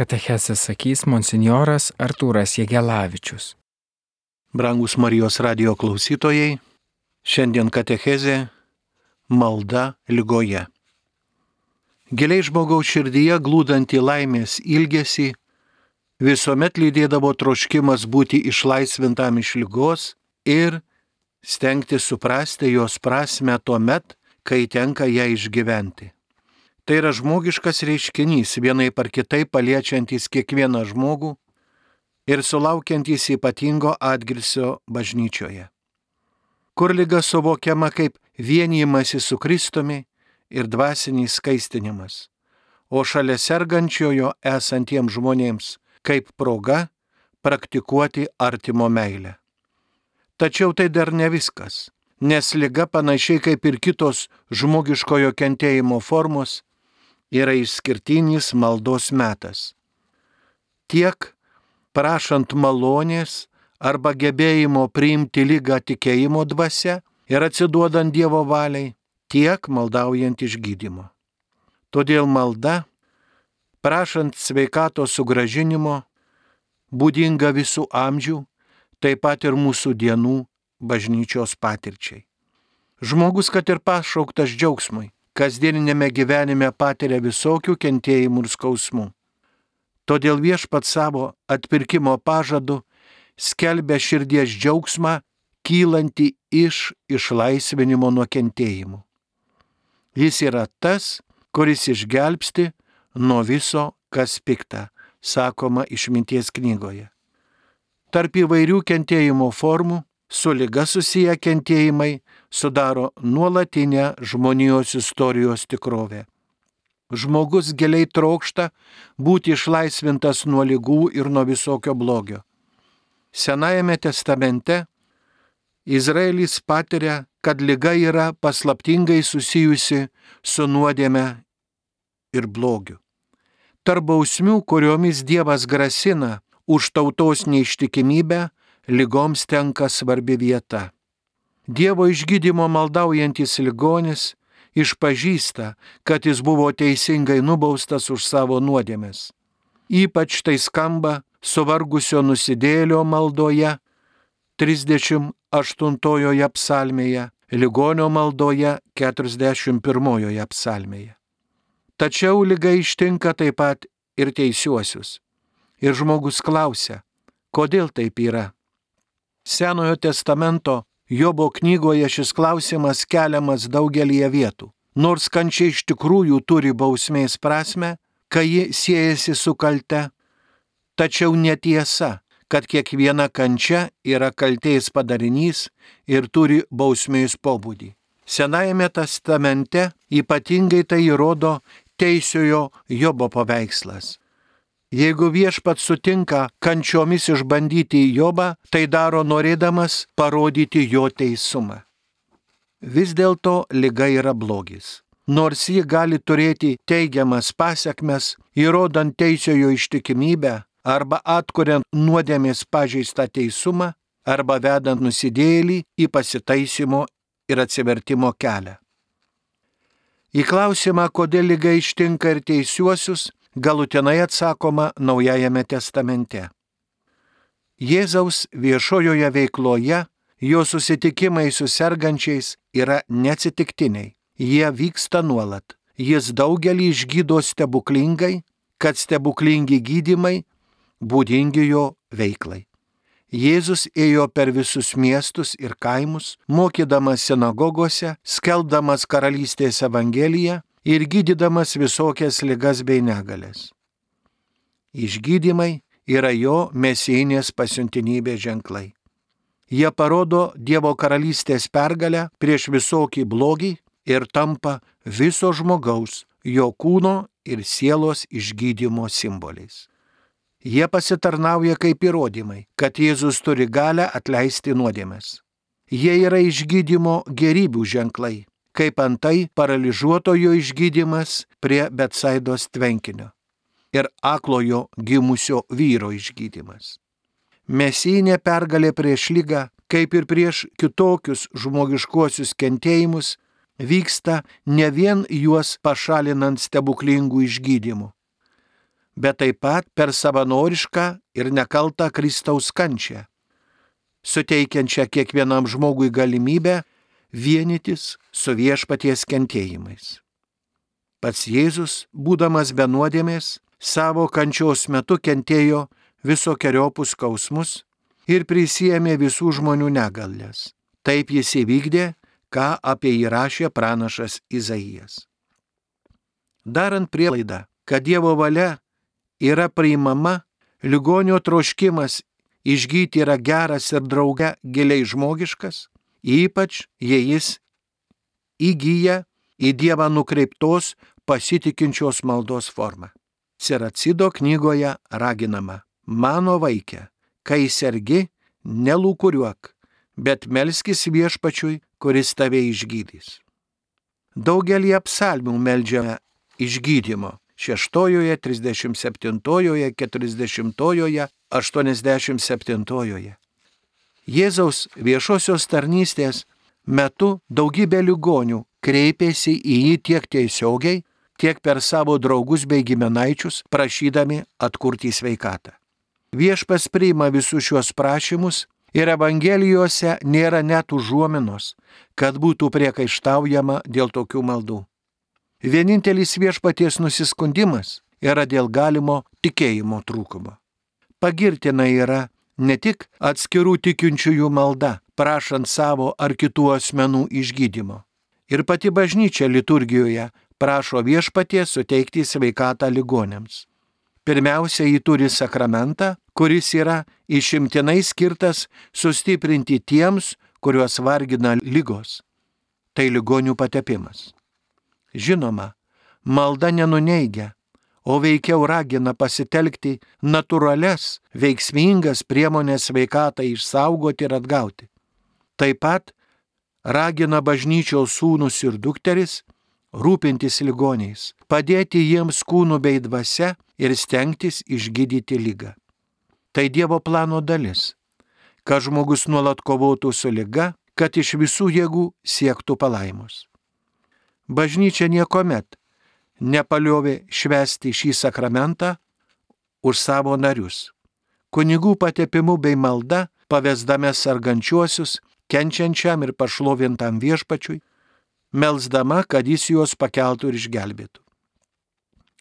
Katechesas sakys monsinjoras Artūras Jėgelavičius. Brangus Marijos radio klausytojai, šiandien katechezė malda lygoje. Giliai žmogaus širdyje glūdantį laimės ilgesį visuomet lydėdavo troškimas būti išlaisvintam iš lygos ir stengti suprasti jos prasme tuo met, kai tenka ją išgyventi. Tai yra žmogiškas reiškinys, vienai par kitai paliečiantis kiekvieną žmogų ir sulaukiantis ypatingo atgilsio bažnyčioje. Kur lyga suvokiama kaip vienijimasi su Kristumi ir dvasinis skaistinimas, o šalia sergančiojo esantiems žmonėms kaip proga praktikuoti artimo meilę. Tačiau tai dar ne viskas, nes lyga panašiai kaip ir kitos žmogiškojo kentėjimo formos yra išskirtinis maldos metas. Tiek prašant malonės arba gebėjimo priimti lygą tikėjimo dvasia ir atsiduodant Dievo valiai, tiek maldaujant išgydymo. Todėl malda, prašant sveikato sugražinimo, būdinga visų amžių, taip pat ir mūsų dienų bažnyčios patirčiai. Žmogus, kad ir pašauktas džiaugsmui, kasdieninėme gyvenime patiria visokių kentėjimų ir skausmų. Todėl viešpat savo atpirkimo pažadu skelbia širdies džiaugsmą kylanti iš išlaisvinimo nuo kentėjimų. Jis yra tas, kuris išgelbsti nuo viso, kas pikta, sakoma išminties knygoje. Tarp įvairių kentėjimo formų su lyga susiję kentėjimai sudaro nuolatinę žmonijos istorijos tikrovę. Žmogus giliai trokšta būti išlaisvintas nuo lygų ir nuo visokio blogio. Senajame testamente Izraelis patiria, kad lyga yra paslaptingai susijusi su nuodėme ir blogiu. Tarp bausmių, kuriomis Dievas grasina už tautos neištikimybę, lygoms tenka svarbi vieta. Dievo išgydymo maldaujantis ligonis išpažįsta, kad jis buvo teisingai nubaustas už savo nuodėmes. Ypač tai skamba suvargusio nusidėlio maldoje 38 psalmėje, ligonio maldoje 41 psalmėje. Tačiau lyga ištinka taip pat ir teisiuosius. Ir žmogus klausia, kodėl taip yra. Senojo testamento Jobo knygoje šis klausimas keliamas daugelie vietų. Nors kančia iš tikrųjų turi bausmės prasme, kai ji siejasi su kalte, tačiau netiesa, kad kiekviena kančia yra kaltės padarinys ir turi bausmės pobūdį. Senajame testamente ypatingai tai įrodo teisiojo Jobo paveikslas. Jeigu viešpat sutinka kančiomis išbandyti Jobą, tai daro norėdamas parodyti jo teisumą. Vis dėlto lyga yra blogis. Nors ji gali turėti teigiamas pasiekmes, įrodant teisiojo ištikimybę arba atkuriant nuodėmės pažeistą teisumą, arba vedant nusidėlį į pasitaisimo ir atsivertimo kelią. Į klausimą, kodėl lyga ištinka ir teisiuosius, galutinai atsakoma Naujajame testamente. Jėzaus viešojoje veikloje jo susitikimai su sergančiais yra neatsitiktiniai. Jie vyksta nuolat. Jis daugelį išgydo stebuklingai, kad stebuklingi gydimai būdingi jo veiklai. Jėzus ėjo per visus miestus ir kaimus, mokydamas sinagogose, skelbdamas karalystės evangeliją ir gydydamas visokias ligas bei negalės. Išgydymai yra jo mesijinės pasiuntinybės ženklai. Jie parodo Dievo karalystės pergalę prieš visokį blogį ir tampa viso žmogaus, jo kūno ir sielos išgydymo simboliais. Jie pasitarnauja kaip įrodymai, kad Jėzus turi galę atleisti nuodėmes. Jie yra išgydymo gerybių ženklai, kaip antai paralyžiuotojo išgydymas prie Betsaidos tvenkinio ir aklojo gimusio vyro išgydymas. Mesijinė pergalė prieš lygą, kaip ir prieš kitokius žmogiškuosius kentėjimus, vyksta ne vien juos pašalinant stebuklingų išgydymų, bet taip pat per savanorišką ir nekaltą Kristaus kančią, suteikiančią kiekvienam žmogui galimybę vienytis su viešpaties kentėjimais. Pats Jėzus, būdamas benuodėmės, savo kančios metu kentėjo visokiojopus skausmus ir prisėmė visų žmonių negalės. Taip jis įvykdė, ką apie jį rašė pranašas Izaijas. Darant prielaidą, kad Dievo valia yra priimama, ligonio troškimas išgyti yra geras ir drauge giliai žmogiškas, ypač jei jis įgyja į Dievą nukreiptos pasitikinčios maldos formą. Siracido knygoje raginama, mano vaikė, kai sergi, nelūkuriuok, bet melskis viešpačiui, kuris tave išgydys. Daugelį apsalmių meldžiame išgydymo. Šeštojoje, 37, 40, 87. Jėzaus viešosios tarnystės metu daugybė ligonių kreipėsi į jį tiek tiesiogiai, tiek per savo draugus bei giminaičius, prašydami atkurti sveikatą. Viešpas priima visus šios prašymus ir Evangelijose nėra net užuominos, kad būtų priekaištaujama dėl tokių maldų. Vienintelis viešpaties nusiskundimas yra dėl galimo tikėjimo trūkumo. Pagirtina yra ne tik atskirų tikinčiųjų malda, prašant savo ar kitų asmenų išgydymo. Ir pati bažnyčia liturgijoje prašo viešpatie suteikti sveikatą ligonėms. Pirmiausia, jį turi sakramentą, kuris yra išimtinai skirtas sustiprinti tiems, kuriuos vargina lygos. Tai ligonių patepimas. Žinoma, malda nenuneigia, o veikiau ragina pasitelkti natūrales, veiksmingas priemonės sveikatą išsaugoti ir atgauti. Taip pat ragina bažnyčios sūnus ir dukteris rūpintis ligoniais, padėti jiems kūnu bei dvasia ir stengtis išgydyti lygą. Tai Dievo plano dalis, kad žmogus nuolat kovotų su lyga, kad iš visų jėgų siektų palaimos. Bažnyčia niekuomet nepaliovė švesti šį sakramentą už savo narius. Kunigų patepimu bei malda pavesdame sargančiuosius, kenčiančiam ir pašlovintam viešpačiui, melzdama, kad jis juos pakeltų ir išgelbėtų.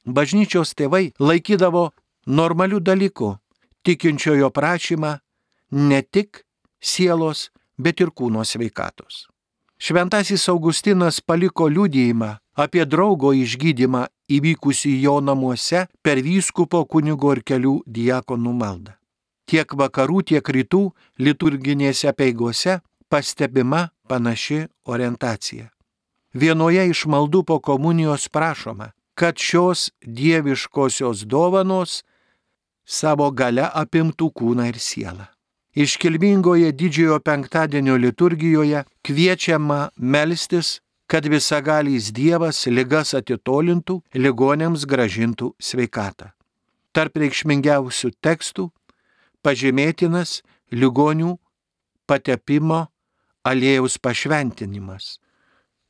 Bažnyčios tėvai laikydavo normalių dalykų tikinčiojo prašymą ne tik sielos, bet ir kūno sveikatos. Šventasis Augustinas paliko liūdėjimą apie draugo išgydymą įvykusi jo namuose per vyskupo kunigo ir kelių diakonų maldą. Tiek vakarų, tiek rytų liturginėse peigose pastebima panaši orientacija. Vienoje iš maldų po komunijos prašoma, kad šios dieviškosios dovanos savo gale apimtų kūną ir sielą. Iškilmingoje didžiojo penktadienio liturgijoje kviečiama melstis, kad visagalys Dievas ligas atitolintų, ligonėms gražintų sveikatą. Tarp reikšmingiausių tekstų pažymėtinas ligonių patepimo aliejaus pašventinimas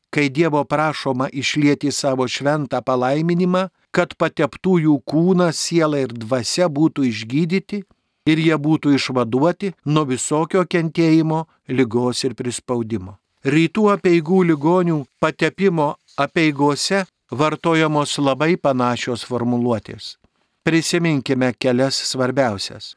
kai Dievo prašoma išlieti savo šventą palaiminimą, kad pateptųjų kūnas, siela ir dvasia būtų išgydyti ir jie būtų išvaduoti nuo visokio kentėjimo, lygos ir prispaudimo. Rytų apieigų ligonių patepimo apieigose vartojamos labai panašios formuluotės. Prisiminkime kelias svarbiausias.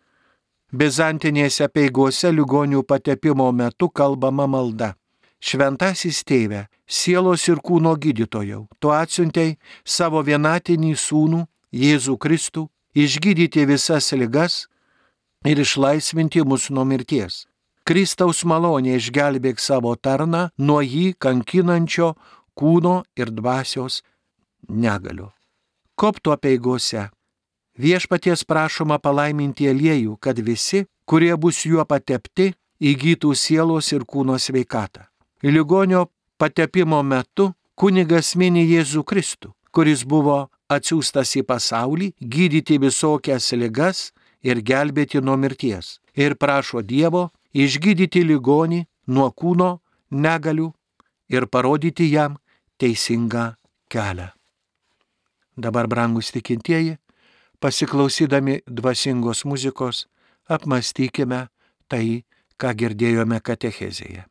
Bizantinėse apieigose ligonių patepimo metu kalbama malda. Šventasis tėve, sielos ir kūno gydytojau, tu atsiuntei savo vienatinį sūnų, Jėzų Kristų, išgydyti visas ligas ir išlaisvinti mus nuo mirties. Kristaus malonė išgelbėk savo tarną nuo jį kankinančio kūno ir dvasios negaliu. Kopto peigose viešpaties prašoma palaiminti aliejų, kad visi, kurie bus juo patepti, įgytų sielos ir kūno sveikatą. Ligonio patepimo metu kunigas mini Jėzų Kristų, kuris buvo atsiųstas į pasaulį gydyti visokias ligas ir gelbėti nuo mirties. Ir prašo Dievo išgydyti ligonį nuo kūno negalių ir parodyti jam teisingą kelią. Dabar, brangus tikintieji, pasiklausydami dvasingos muzikos, apmastykime tai, ką girdėjome katechezėje.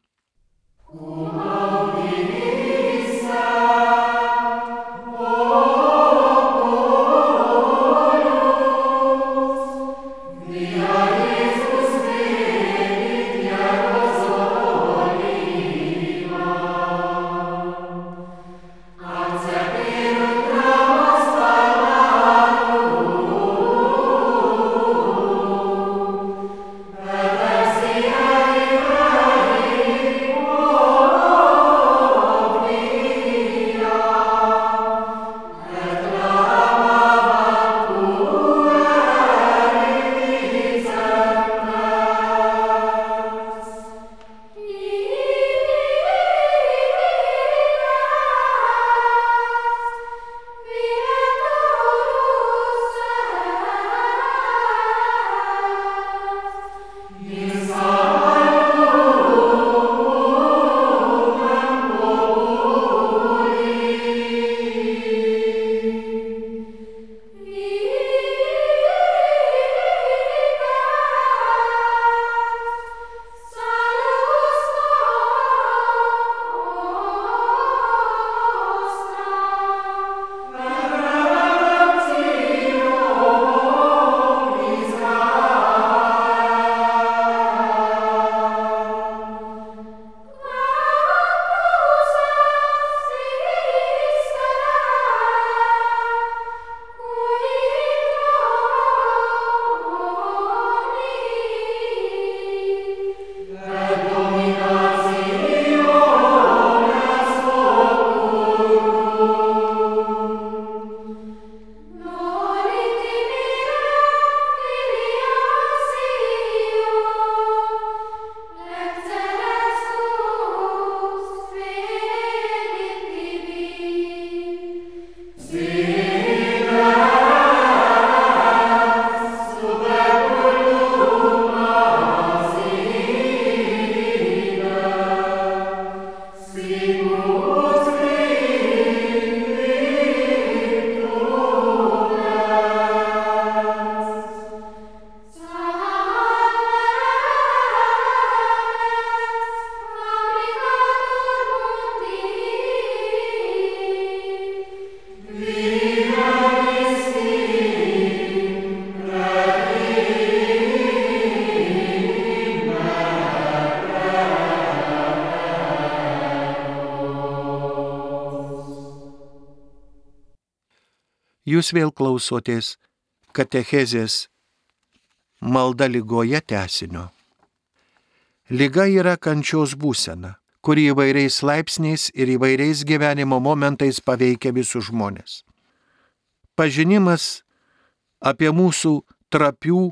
Jūs vėl klausotės katechezės malda lygoje tesinio. Lyga yra kančios būsena, kuri įvairiais laipsniais ir įvairiais gyvenimo momentais paveikia visus žmonės. Pažinimas apie mūsų trapių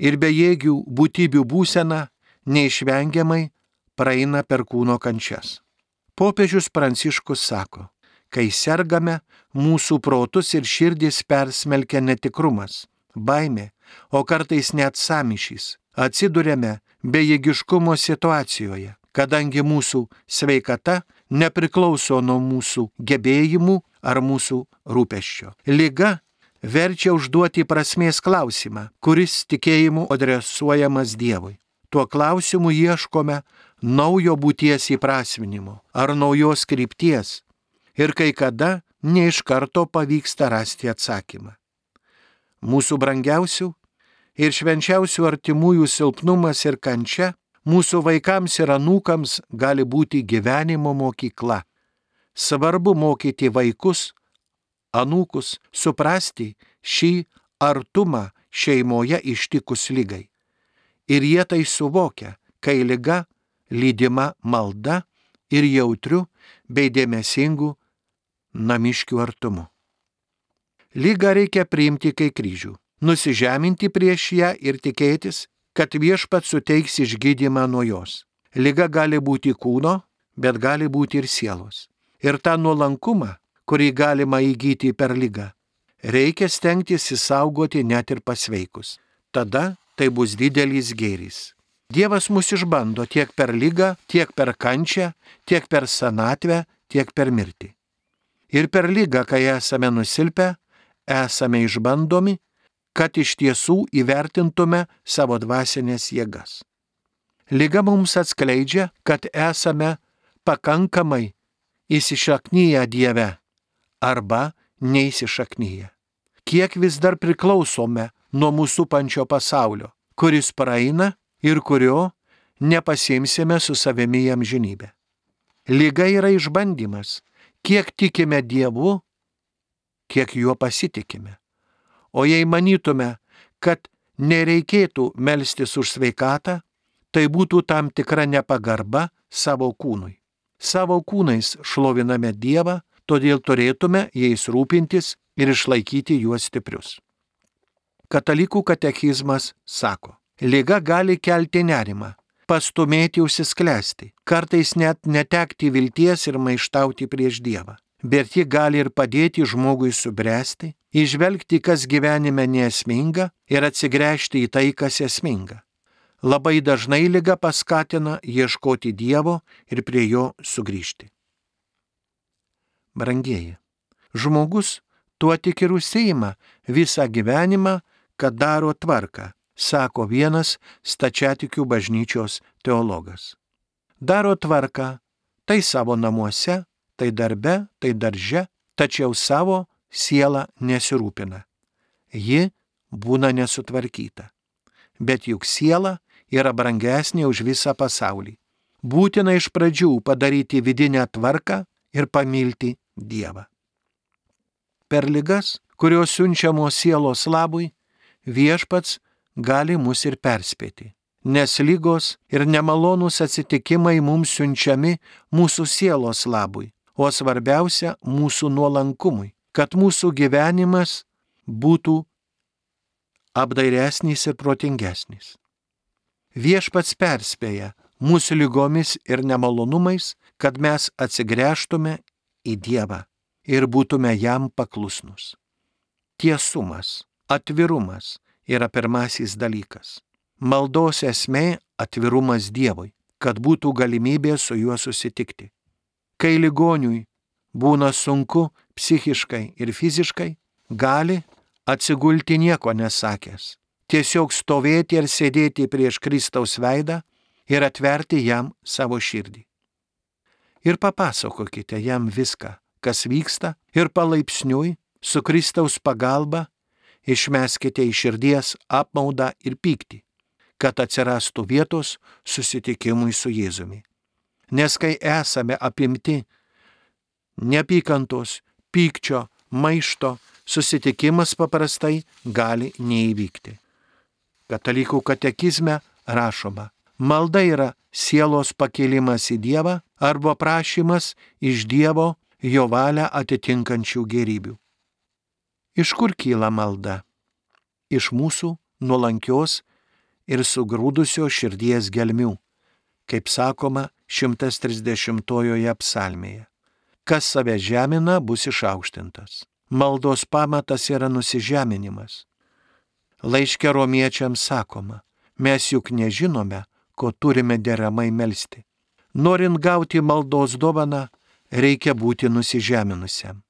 ir bejėgių būtybių būseną neišvengiamai praeina per kūno kančias. Popiežius Pranciškus sako, kai sergame, mūsų protus ir širdis persmelkia netikrumas, baimė, o kartais net samišys. Atsidurėme bejėgiškumo situacijoje, kadangi mūsų sveikata nepriklauso nuo mūsų gebėjimų ar mūsų rūpeščio. Liga verčia užduoti prasmės klausimą, kuris tikėjimu adresuojamas Dievui. Tuo klausimu ieškome naujo būties įprasminimo ar naujos krypties ir kai kada ne iš karto pavyksta rasti atsakymą. Mūsų brangiausių ir švenčiausių artimųjų silpnumas ir kančia mūsų vaikams ir anūkams gali būti gyvenimo mokykla. Svarbu mokyti vaikus, anūkus suprasti šį artumą šeimoje ištikus lygai. Ir jie tai suvokia, kai lyga lydima malda ir jautriu bei dėmesingu namiškių artumu. Lygą reikia priimti kaip kryžių, nusižeminti prieš ją ir tikėtis, kad viešpat suteiks išgydymą nuo jos. Liga gali būti kūno, bet gali būti ir sielos. Ir tą nuolankumą, kurį galima įgyti per lygą, reikia stengtis įsaugoti net ir pasveikus. Tada tai bus didelis gėris. Dievas mus išbando tiek per lygą, tiek per kančią, tiek per senatvę, tiek per mirtį. Ir per lygą, kai esame nusilpę, esame išbandomi, kad iš tiesų įvertintume savo dvasinės jėgas. Liga mums atskleidžia, kad esame pakankamai įsišaknyję Dieve arba neįsišaknyję. Kiek vis dar priklausome nuo mūsų pančio pasaulio, kuris praeina ir kurio nepasimsime su savimi jam žinybę. Liga yra išbandymas, kiek tikime Dievu, kiek juo pasitikime. O jei manytume, kad nereikėtų melstis už sveikatą, tai būtų tam tikra nepagarba savo kūnui. Savo kūnais šloviname Dievą, todėl turėtume jais rūpintis ir išlaikyti juos stiprius. Katalikų katekizmas sako, lyga gali kelti nerimą, pastumėti užsisklęsti, kartais net netekti vilties ir maištauti prieš Dievą. Bet ji gali ir padėti žmogui subręsti, išvelgti, kas gyvenime nesminga ir atsigręžti į tai, kas esminga. Labai dažnai lyga paskatina ieškoti Dievo ir prie jo sugrįžti. Brangieji, žmogus tuo tik ir užseima visą gyvenimą, kad daro tvarką, sako vienas stačiatikių bažnyčios teologas. Daro tvarką tai savo namuose, tai darbe, tai darže, tačiau savo siela nesirūpina. Ji būna nesutvarkyta. Bet juk siela yra brangesnė už visą pasaulį. Būtina iš pradžių padaryti vidinę tvarką ir pamilti Dievą. Per ligas, kurios siunčiamos sielos labui, viešpats gali mus ir perspėti. Nes lygos ir nemalonūs atsitikimai mums siunčiami mūsų sielos labui, o svarbiausia mūsų nuolankumui, kad mūsų gyvenimas būtų apdairesnis ir protingesnis. Viešpats perspėja mūsų lygomis ir nemalonumais, kad mes atsigręžtume į Dievą ir būtume jam paklusnus. Tiesumas, atvirumas yra pirmasis dalykas. Maldos esmė - atvirumas Dievui, kad būtų galimybė su juo susitikti. Kai ligoniui būna sunku psichiškai ir fiziškai, gali atsigulti nieko nesakęs, tiesiog stovėti ir sėdėti prieš Kristaus veidą ir atverti jam savo širdį. Ir papasakokite jam viską, kas vyksta, ir palaipsniui, su Kristaus pagalba, išmeskite iš širdies apmaudą ir pyktį, kad atsirastų vietos susitikimui su Jėzumi. Nes kai esame apimti neapykantos, pykčio, maišto, susitikimas paprastai gali neįvykti. Katalikų katekizme rašoma, malda yra sielos pakėlimas į Dievą arba prašymas iš Dievo jo valią atitinkančių gerybių. Iš kur kyla malda? Iš mūsų nuolankios ir sugrūdusio širdies gelmių, kaip sakoma 130-ojoje psalmėje. Kas save žemina, bus išaukštintas. Maldos pamatas yra nusižeminimas. Laiškė romiečiams sakoma, mes juk nežinome, ko turime deramai melstį. Norint gauti maldos dovaną, reikia būti nusižeminusiam,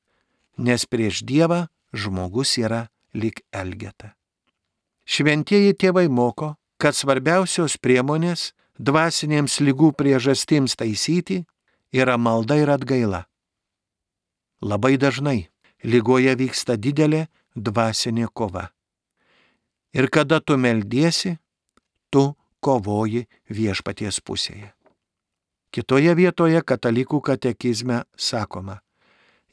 nes prieš Dievą žmogus yra lik elgeta. Šventieji tėvai moko, kad svarbiausios priemonės dvasinėms lygų priežastims taisyti yra malda ir atgaila. Labai dažnai lygoje vyksta didelė dvasinė kova. Ir kada tu meldiesi, tu kovoji viešpaties pusėje. Kitoje vietoje katalikų katekizme sakoma,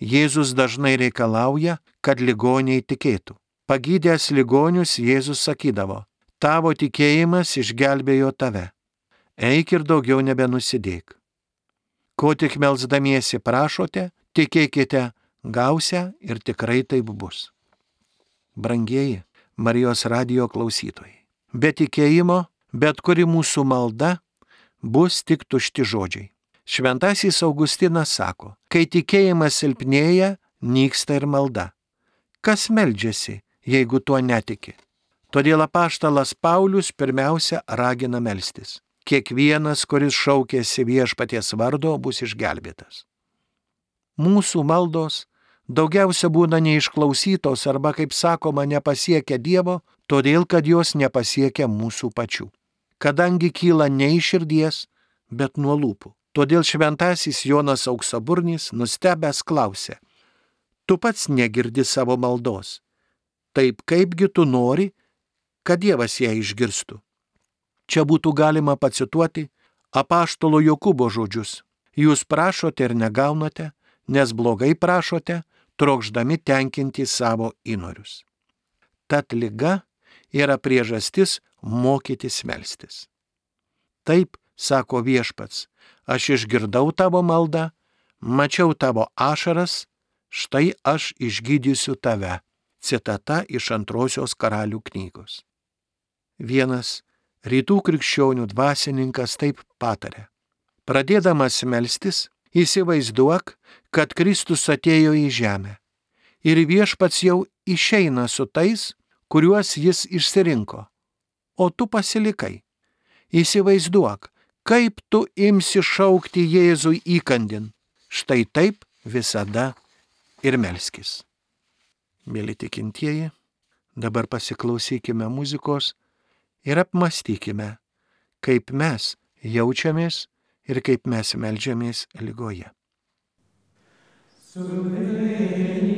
Jėzus dažnai reikalauja, kad ligoniai tikėtų. Pagydęs ligonius Jėzus sakydavo, tavo tikėjimas išgelbėjo tave. Eik ir daugiau nebenusidėk. Ko tik melzdamiesi prašote, tikėkite, gausia ir tikrai taip bus. Brangieji Marijos radio klausytojai, be tikėjimo bet kuri mūsų malda bus tik tušti žodžiai. Šventasis Augustinas sako, kai tikėjimas silpnėja, nyksta ir malda. Kas meldžiasi, jeigu tuo netiki? Todėl apaštalas Paulius pirmiausia ragina melstis. Kiekvienas, kuris šaukėsi viešpaties vardo, bus išgelbėtas. Mūsų maldos daugiausia būna neišklausytos arba, kaip sakoma, nepasiekia Dievo, todėl kad jos nepasiekia mūsų pačių. Kadangi kyla ne iš širdies, bet nuo lūpų. Todėl šventasis Jonas Auksaburnis nustebęs klausė, tu pats negirdi savo maldos. Taip kaipgi tu nori, kad Dievas ją išgirstų. Čia būtų galima pacituoti apaštalo Jokūbo žodžius. Jūs prašote ir negaunate, nes blogai prašote, trokšdami tenkinti savo įnorius. Tad lyga yra priežastis mokytis melstis. Taip, sako viešpats, aš išgirdau tavo maldą, mačiau tavo ašaras, štai aš išgydysiu tave. Citata iš antrosios karalių knygos. Vienas rytų krikščionių dvasininkas taip patarė. Pradėdamas melstis, įsivaizduok, kad Kristus atėjo į žemę ir viešpats jau išeina su tais, kuriuos jis išsirinko, o tu pasilikai. Įsivaizduok, kaip tu imsi šaukti Jėzui įkandin. Štai taip visada ir melskis. Mėly tikintieji, dabar pasiklausykime muzikos ir apmastykime, kaip mes jaučiamės ir kaip mes melžiamės lygoje. Jūs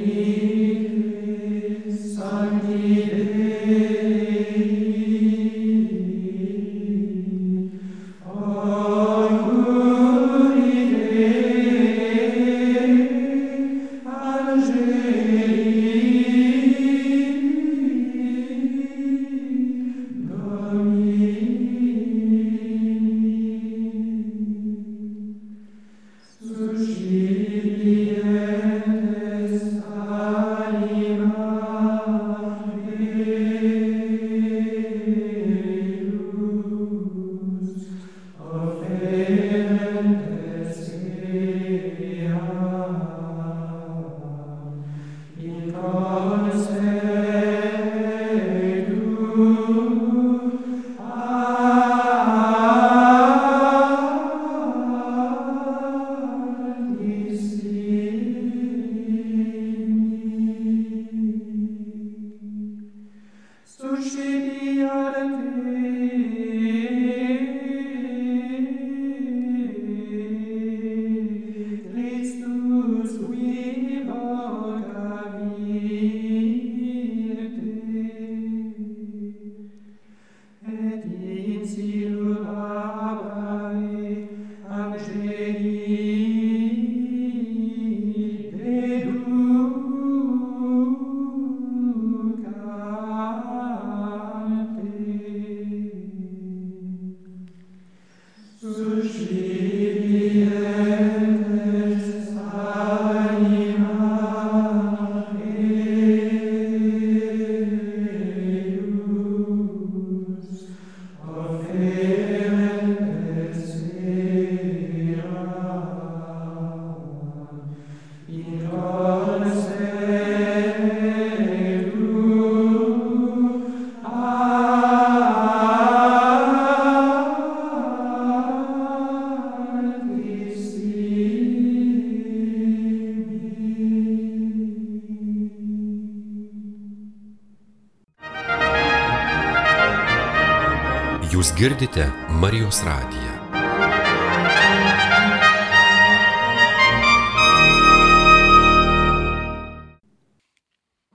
girdite Marijos radiją.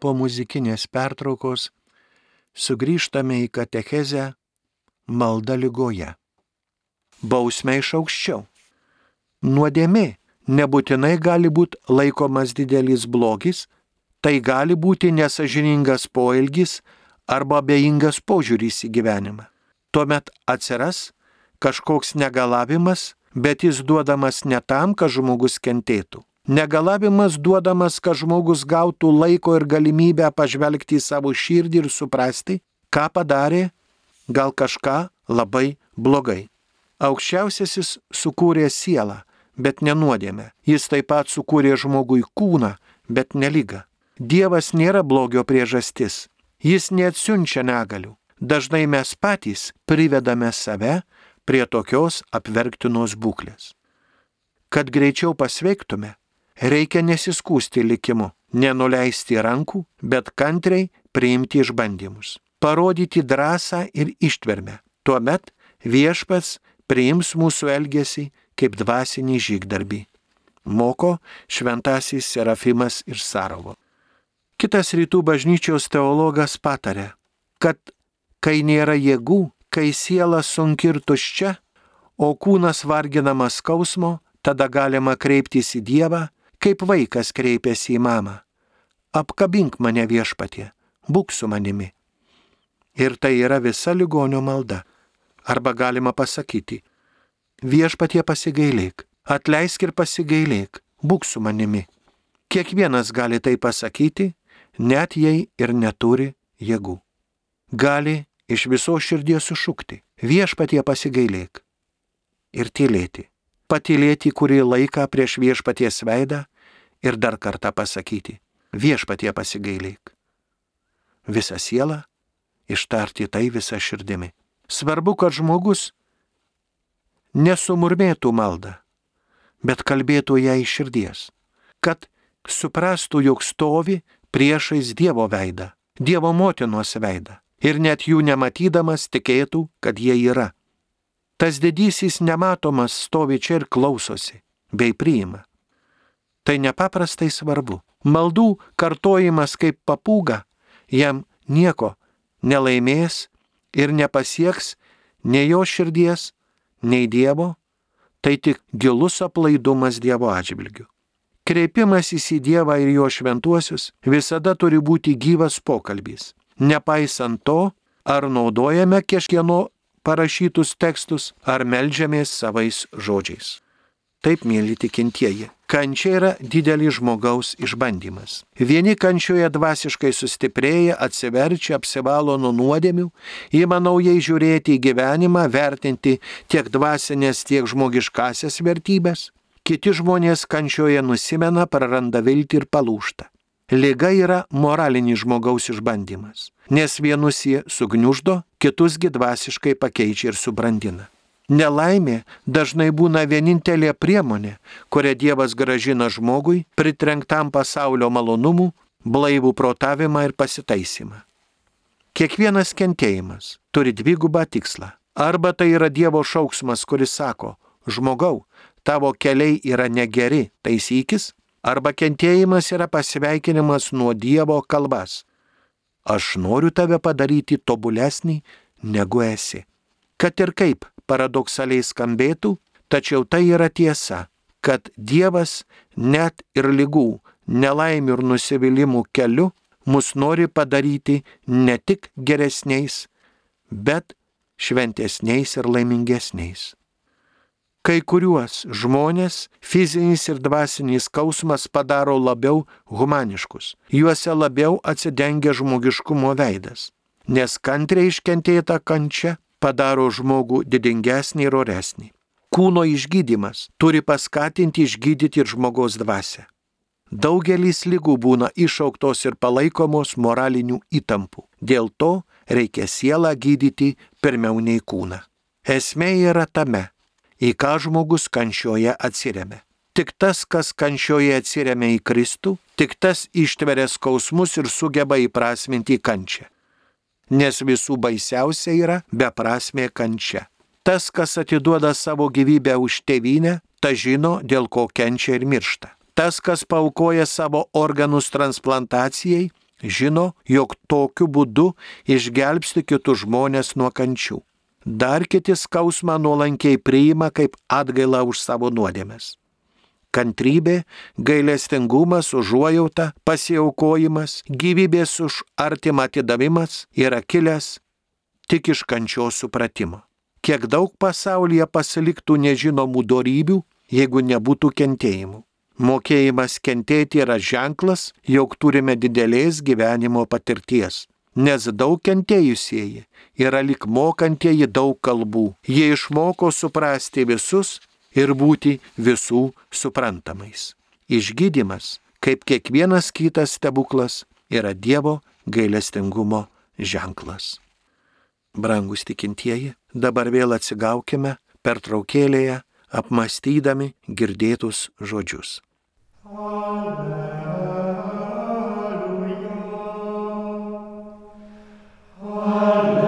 Po muzikinės pertraukos sugrįžtame į katechezę malda lygoje. Bausmė iš aukščiau. Nuodėmė nebūtinai gali būti laikomas didelis blogis, tai gali būti nesažiningas poelgis arba abejingas požiūris į gyvenimą. Tuomet atsiras kažkoks negalavimas, bet jis duodamas ne tam, kad žmogus kentėtų. Negalavimas duodamas, kad žmogus gautų laiko ir galimybę pažvelgti į savo širdį ir suprasti, ką padarė, gal kažką labai blogai. Aukščiausiasis sukūrė sielą, bet nenuodėmę. Jis taip pat sukūrė žmogui kūną, bet nelygą. Dievas nėra blogio priežastis. Jis neatsiunčia negalių. Dažnai mes patys privedame save prie tokios apverktinos būklės. Kad greičiau pasveiktume, reikia nesiskūsti likimu, nenuleisti rankų, bet kantriai priimti išbandymus, parodyti drąsą ir ištvermę. Tuomet viešpats priims mūsų elgesį kaip dvasinį žygdarbį. Moko šventasis Serafimas iš Sarovo. Kitas rytų bažnyčios teologas patarė, kad kai nėra jėgų, kai siela sunki ir tuščia, o kūnas varginamas skausmo, tada galima kreiptis į Dievą, kaip vaikas kreipiasi į mamą. Apkabink mane viešpatie, būk su manimi. Ir tai yra visa ligonio malda. Arba galima pasakyti, viešpatie pasigailėk, atleisk ir pasigailėk, būk su manimi. Kiekvienas gali tai pasakyti, net jei ir neturi jėgų. Gali iš viso širdies sušukti, viešpatie pasigailėk. Ir tylėti. Patylėti kurį laiką prieš viešpaties veidą ir dar kartą pasakyti, viešpatie pasigailėk. Visą sielą ištarti tai visą širdimi. Svarbu, kad žmogus nesumurmėtų maldą, bet kalbėtų ją iš širdies, kad suprastų, jog stovi priešais Dievo veidą, Dievo motinos veidą ir net jų nematydamas tikėtų, kad jie yra. Tas didysis nematomas stovi čia ir klausosi, bei priima. Tai nepaprastai svarbu. Maldų kartojimas kaip papūga jam nieko nelaimės ir nepasieks nei jo širdies, nei Dievo, tai tik gilus aplaidumas Dievo atžvilgiu. Kreipimasis į Dievą ir jo šventuosius visada turi būti gyvas pokalbys. Nepaisant to, ar naudojame kažkieno parašytus tekstus, ar melžiamės savais žodžiais. Taip, mėly tikintieji, kančia yra didelis žmogaus išbandymas. Vieni kančioje dvasiškai sustiprėja, atsiverčia, apsivalo nuo nuodėmių, įma naujai žiūrėti į gyvenimą, vertinti tiek dvasinės, tiek žmogiškasias vertybės. Kiti žmonės kančioje nusimena, praranda viltį ir palūšta. Liga yra moralinis žmogaus išbandymas, nes vienus jie sugniuždo, kitusgi dvasiškai pakeičia ir subrandina. Nelaimė dažnai būna vienintelė priemonė, kurią Dievas gražina žmogui, pritrenktam pasaulio malonumų, blaivų protavimą ir pasitaisimą. Kiekvienas kentėjimas turi dvigubą tikslą. Arba tai yra Dievo šauksmas, kuris sako, žmogau, tavo keliai yra negeri, taisykis, arba kentėjimas yra pasveikinimas nuo Dievo kalbas. Aš noriu tave padaryti tobulesnį, negu esi. Kad ir kaip paradoksaliai skambėtų, tačiau tai yra tiesa, kad Dievas net ir lygų, nelaimių ir nusivylimų keliu mus nori padaryti ne tik geresniais, bet šventesniais ir laimingesniais. Kai kuriuos žmonės fizinis ir dvasinis skausmas padaro labiau humaniškus, juose labiau atsidengia žmogiškumo veidas, nes kantriai iškentėta kančia padaro žmogų didingesnį ir oresnį. Kūno išgydymas turi paskatinti išgydyti ir žmogaus dvasę. Daugelis lygų būna išauktos ir palaikomos moralinių įtampų. Dėl to reikia sielą gydyti pirmiau nei kūną. Esmė yra tame, į ką žmogus kančioje atsiriame. Tik tas, kas kančioje atsiriame į Kristų, tik tas ištveria skausmus ir sugeba įprasminti kančią nes visų baisiausia yra beprasmė kančia. Tas, kas atiduoda savo gyvybę už tėvynę, ta žino, dėl ko kenčia ir miršta. Tas, kas paukoja savo organus transplantacijai, žino, jog tokiu būdu išgelbsti kitus žmonės nuo kančių. Dar kiti skausmą nuolankiai priima kaip atgailą už savo nuodėmes kantrybė, gailestingumas, užuojauta, pasiaukojimas, gyvybės už artimą atidavimas yra kilęs tik iš kančios supratimo. Kiek daug pasaulyje pasiliktų nežinomų darybių, jeigu nebūtų kentėjimų. Mokėjimas kentėti yra ženklas, jog turime didelės gyvenimo patirties. Nes daug kentėjusieji yra lik mokantieji daug kalbų. Jie išmoko suprasti visus ir būti visų suprantamais. Išgydymas, kaip kiekvienas kitas stebuklas, yra Dievo gailestingumo ženklas. Brangus tikintieji, dabar vėl atsigaukime per traukėlėje, apmastydami girdėtus žodžius. Amen. Amen.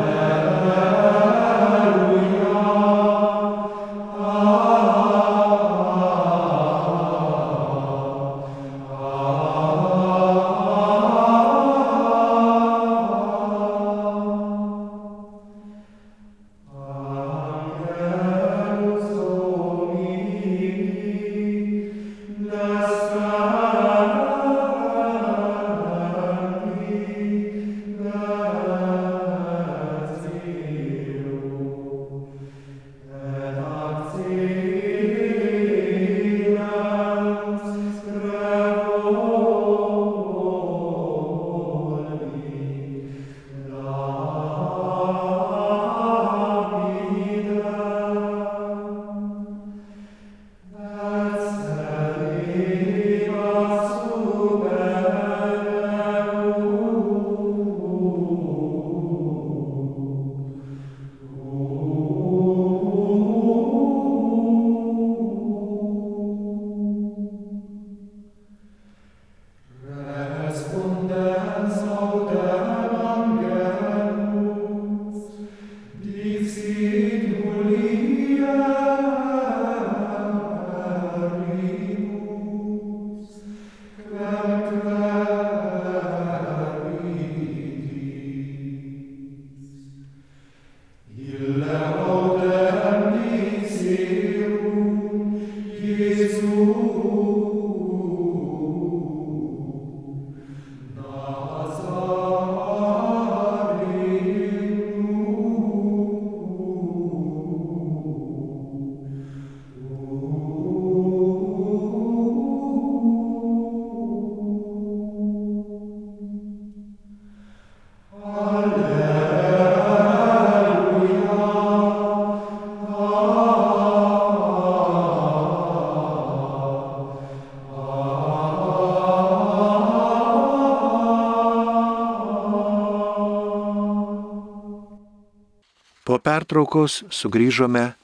Pertraukos sugrįžome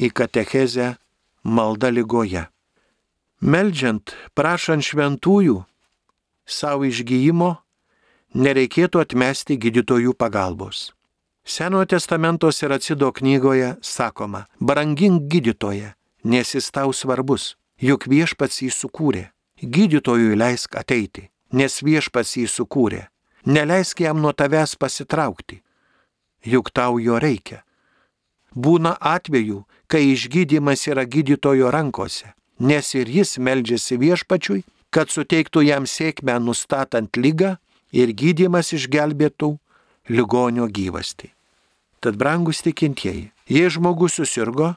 į katechezę malda lygoje. Meldžiant, prašant šventųjų savo išgyjimo, nereikėtų atmesti gydytojų pagalbos. Senojo testamento Siracido knygoje sakoma, brangink gydytoje, nes jis tau svarbus, juk viešpats jį sukūrė. Gydytojui leisk ateiti, nes viešpats jį sukūrė. Neleisk jam nuo tavęs pasitraukti, juk tau jo reikia. Būna atvejų, kai išgydymas yra gydytojo rankose, nes ir jis meldžiasi viešpačiui, kad suteiktų jam sėkmę nustatant lygą ir gydymas išgelbėtų ligonio gyvastį. Tad brangus tikintieji, jei žmogus susirgo,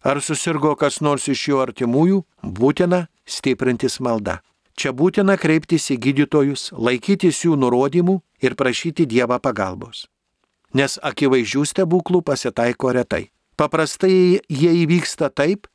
ar susirgo kas nors iš jo artimųjų, būtina stiprintis malda. Čia būtina kreiptis į gydytojus, laikytis jų nurodymų ir prašyti Dievą pagalbos. Nes akivaizdžių stebuklų pasitaiko retai. Paprastai jie įvyksta taip,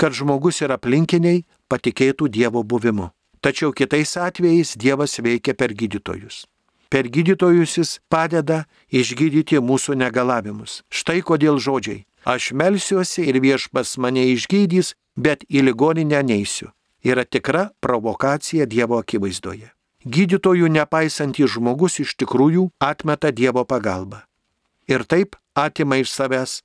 kad žmogus ir aplinkiniai patikėtų Dievo buvimu. Tačiau kitais atvejais Dievas veikia per gydytojus. Per gydytojus jis padeda išgydyti mūsų negalavimus. Štai kodėl žodžiai. Aš melsiuosi ir viešpas mane išgydys, bet į ligoninę neisiu yra tikra provokacija Dievo akivaizdoje. Gydytojų nepaisantys žmogus iš tikrųjų atmeta Dievo pagalbą. Ir taip atima iš savęs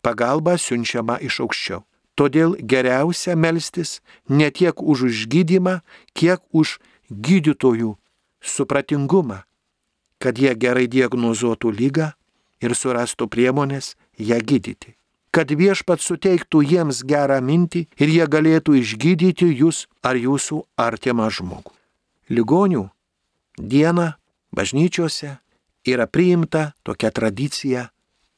pagalbą siunčiama iš aukščiau. Todėl geriausia melstis ne tiek už išgydymą, kiek už gydytojų supratingumą, kad jie gerai diagnozuotų lygą ir surastų priemonės ją gydyti kad viešpat suteiktų jiems gerą mintį ir jie galėtų išgydyti jūs ar jūsų artimą žmogų. Ligonių diena bažnyčiose yra priimta tokia tradicija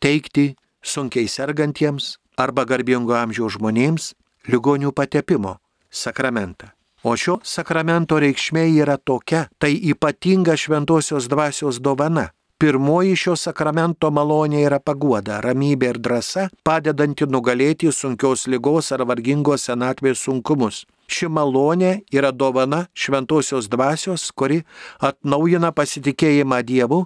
teikti sunkiai sergantiems arba garbingo amžiaus žmonėms ligonių patepimo sakramentą. O šio sakramento reikšmė yra tokia, tai ypatinga šventosios dvasios dovana Pirmoji šio sakramento malonė yra paguoda, ramybė ir drąsa, padedanti nugalėti sunkios lygos ar vargingos senatvės sunkumus. Ši malonė yra dovana šventosios dvasios, kuri atnaujina pasitikėjimą Dievu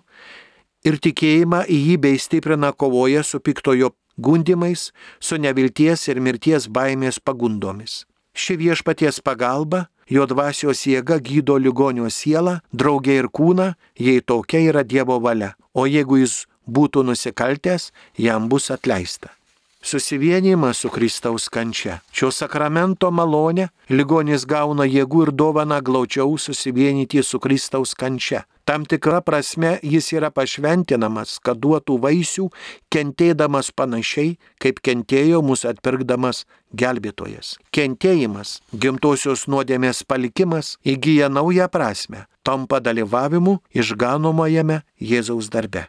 ir tikėjimą į jį bei stiprina kovoje su piktojo gundimais, su nevilties ir mirties baimės pagundomis. Ši viešpaties pagalba Jo dvasios jėga gydo ligonio sielą, draugė ir kūną, jei tokia yra Dievo valia. O jeigu jis būtų nusikaltęs, jam bus atleista. Susivienimas su Kristaus kančia. Šio sakramento malonė ligonis gauna jėgų ir dovana glaučiau susivienyti su Kristaus kančia. Tam tikra prasme jis yra pašventinamas, kad duotų vaisių, kentėdamas panašiai, kaip kentėjo mūsų atpirkdamas gelbėtojas. Kentėjimas, gimtosios nuodėmės palikimas įgyja naują prasme, tampa dalyvavimu išganomajame Jėzaus darbe.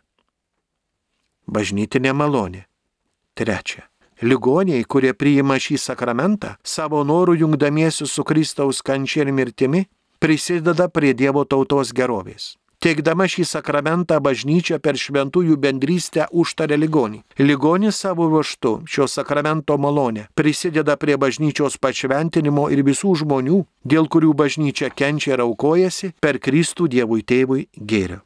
Bažnytinė malonė. Trečia. Ligoniai, kurie priima šį sakramentą, savo norų jungdamiesi su Kristaus kančia ir mirtimi, prisideda prie Dievo tautos gerovės. Teikdama šį sakramentą bažnyčia per šventųjų bendrystę užtarė ligonį. Ligonis savo ruoštu šio sakramento malonė prisideda prie bažnyčios pašventinimo ir visų žmonių, dėl kurių bažnyčia kenčia ir aukojasi per Kristų Dievui tėvui gėrio.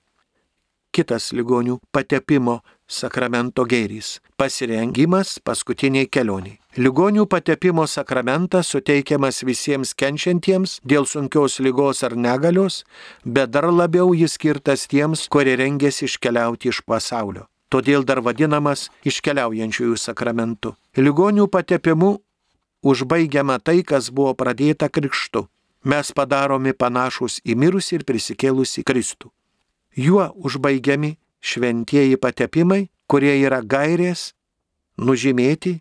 Kitas ligonių patepimo sakramento gėrys - pasirengimas paskutiniai kelioniai. Ligonių patepimo sakramentas suteikiamas visiems kenčiantiems dėl sunkios lygos ar negalios, bet dar labiau jis skirtas tiems, kurie rengėsi iškeliauti iš pasaulio. Todėl dar vadinamas iškeliaujančiųjų sakramentu. Ligonių patepimu užbaigiama tai, kas buvo pradėta krikštu. Mes padaromi panašus į mirusį ir prisikėlusį Kristų. Juo užbaigiami šventieji patepimai, kurie yra gairės nužymėti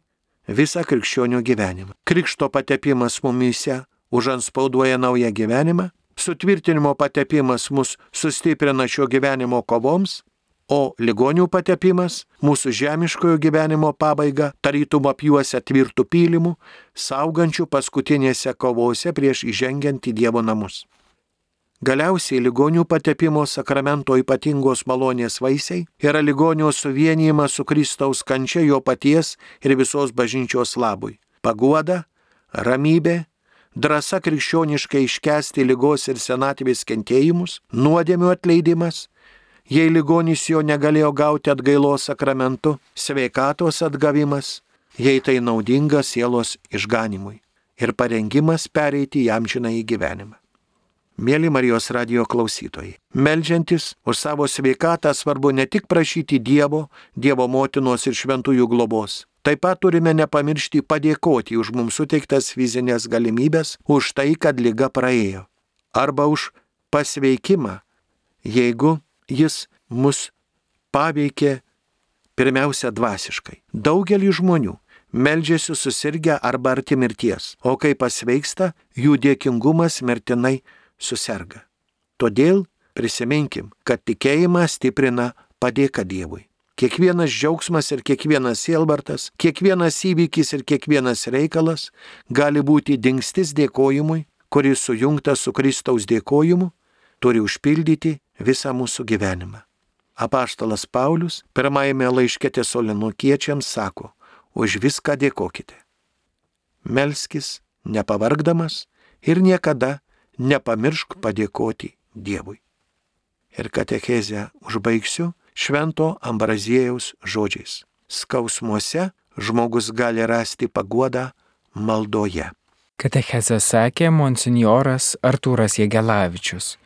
visą krikščionių gyvenimą. Krikšto patepimas mumyse užanspauduoja naują gyvenimą, sutvirtinimo patepimas mus sustiprina šio gyvenimo kovoms, o ligonių patepimas mūsų žemiškojo gyvenimo pabaiga tarytum apjuosia tvirtų pylimų, saugančių paskutinėse kovose prieš įžengiant į Dievo namus. Galiausiai ligonių patepimo sakramento ypatingos malonės vaisiai yra ligonio suvienijimas su Kristaus kančia jo paties ir visos bažnyčios labui. Paguoda, ramybė, drąsa krikščioniškai iškesti lygos ir senatvės kentėjimus, nuodėmių atleidimas, Jei ligonys jo negalėjo gauti atgailos sakramentu, sveikatos atgavimas, jei tai naudinga sielos išganimui ir parengimas pereiti jam žinai į gyvenimą. Mėly Marijos radio klausytojai, melžiantis už savo sveikatą svarbu ne tik prašyti Dievo, Dievo motinos ir šventųjų globos. Taip pat turime nepamiršti padėkoti už mums suteiktas fizinės galimybės, už tai, kad lyga praėjo. Arba už pasveikimą, jeigu jis mus paveikė pirmiausia dvasiškai. Daugelį žmonių meldžiasi susirgę arba arti mirties, o kai pasveiksta, jų dėkingumas mirtinai susirga. Todėl prisiminkim, kad tikėjimą stiprina padėka Dievui. Kiekvienas džiaugsmas ir kiekvienas sielvartas, kiekvienas įvykis ir kiekvienas reikalas gali būti dingstis dėkojimui, kuris sujungtas su Kristaus dėkojimu, turi užpildyti visą mūsų gyvenimą. Apaštalas Paulius pirmajame laiške tesolinukiečiams sako, už viską dėkokite. Melskis nepavargdamas ir niekada nepamiršk padėkoti Dievui. Ir katechezę užbaigsiu švento Ambraziejaus žodžiais. Skausmuose žmogus gali rasti paguodą maldoje. Katechezę sakė monsinjoras Artūras Jėgelavičius.